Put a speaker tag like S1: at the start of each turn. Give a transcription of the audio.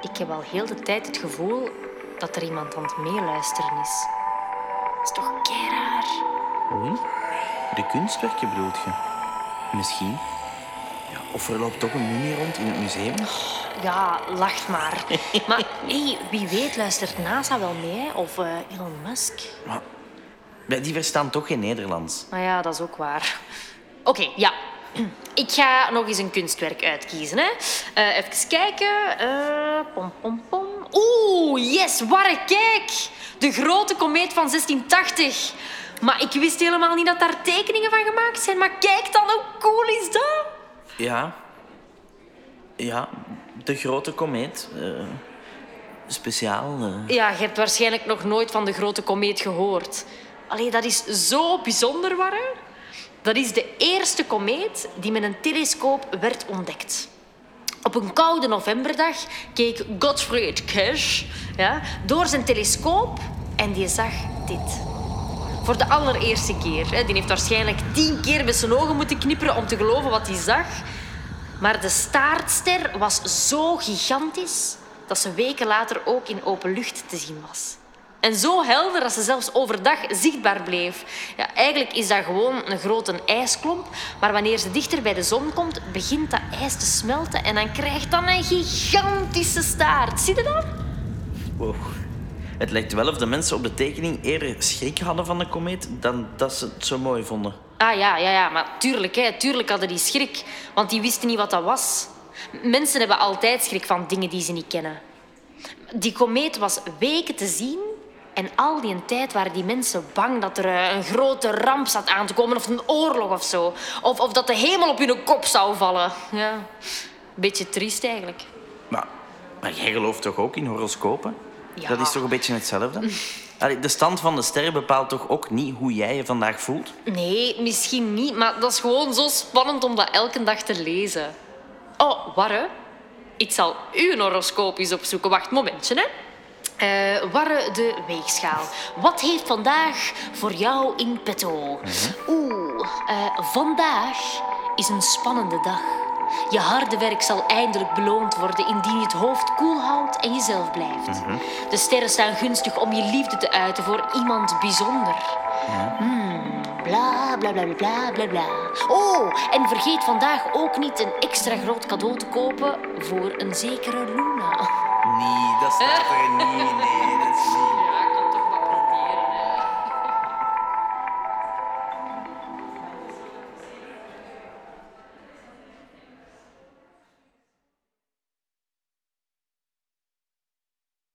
S1: Ik heb al heel de tijd het gevoel dat er iemand aan het meeluisteren is. Dat is toch kei raar?
S2: Oei, de kunstwerken bedoelt je? Misschien. Ja, of er loopt toch een mummie rond in het museum?
S1: Ja, lacht maar. maar hey, wie weet luistert NASA wel mee, of eh, Elon Musk.
S2: Maar die verstaan toch geen Nederlands.
S1: Maar ja, dat is ook waar. Oké, ja. Ik ga nog eens een kunstwerk uitkiezen. Hè. Eh, even kijken. Eh, pom, pom, pom. Oeh, yes, warre, kijk. De grote komeet van 1680. Maar ik wist helemaal niet dat daar tekeningen van gemaakt zijn. Maar kijk dan, hoe cool is dat?
S2: Ja. Ja, de grote komeet. eh, speciaal.
S1: Ja, je hebt waarschijnlijk nog nooit van de grote komeet gehoord. Allee, dat is zo bijzonder, Warre. Dat is de eerste komeet die met een telescoop werd ontdekt. Op een koude novemberdag keek Gottfried Kirsch ja, door zijn telescoop en die zag dit. Voor de allereerste keer. Hè. Die heeft waarschijnlijk tien keer met zijn ogen moeten knipperen om te geloven wat hij zag. Maar de staartster was zo gigantisch dat ze weken later ook in open lucht te zien was. En zo helder dat ze zelfs overdag zichtbaar bleef. Ja, eigenlijk is dat gewoon een grote ijsklomp, maar wanneer ze dichter bij de zon komt, begint dat ijs te smelten en dan krijgt dat een gigantische staart. Zie je dat?
S2: Wow. Het lijkt wel of de mensen op de tekening eerder schrik hadden van de komeet dan dat ze het zo mooi vonden.
S1: Ah ja, ja, ja, maar tuurlijk, hè, tuurlijk hadden die schrik, want die wisten niet wat dat was. Mensen hebben altijd schrik van dingen die ze niet kennen. Die komeet was weken te zien en al die tijd waren die mensen bang dat er eh, een grote ramp zat aan te komen of een oorlog of zo. Of, of dat de hemel op hun kop zou vallen. Ja, beetje triest eigenlijk.
S2: Maar, maar jij gelooft toch ook in horoscopen?
S1: Ja.
S2: Dat is toch een beetje hetzelfde? Allee, de stand van de sterren bepaalt toch ook niet hoe jij je vandaag voelt?
S1: Nee, misschien niet, maar dat is gewoon zo spannend om dat elke dag te lezen. Oh, Warre, ik zal uw horoscoop eens opzoeken. Wacht, momentje, hè. Eh, Warre de weegschaal. Wat heeft vandaag voor jou in petto? Oeh, eh, vandaag is een spannende dag. Je harde werk zal eindelijk beloond worden indien je het hoofd koel houdt en jezelf blijft. De sterren staan gunstig om je liefde te uiten voor iemand bijzonder. Bla bla bla bla bla bla. Oh, en vergeet vandaag ook niet een extra groot cadeau te kopen voor een zekere Luna.
S2: Need a stop and need it.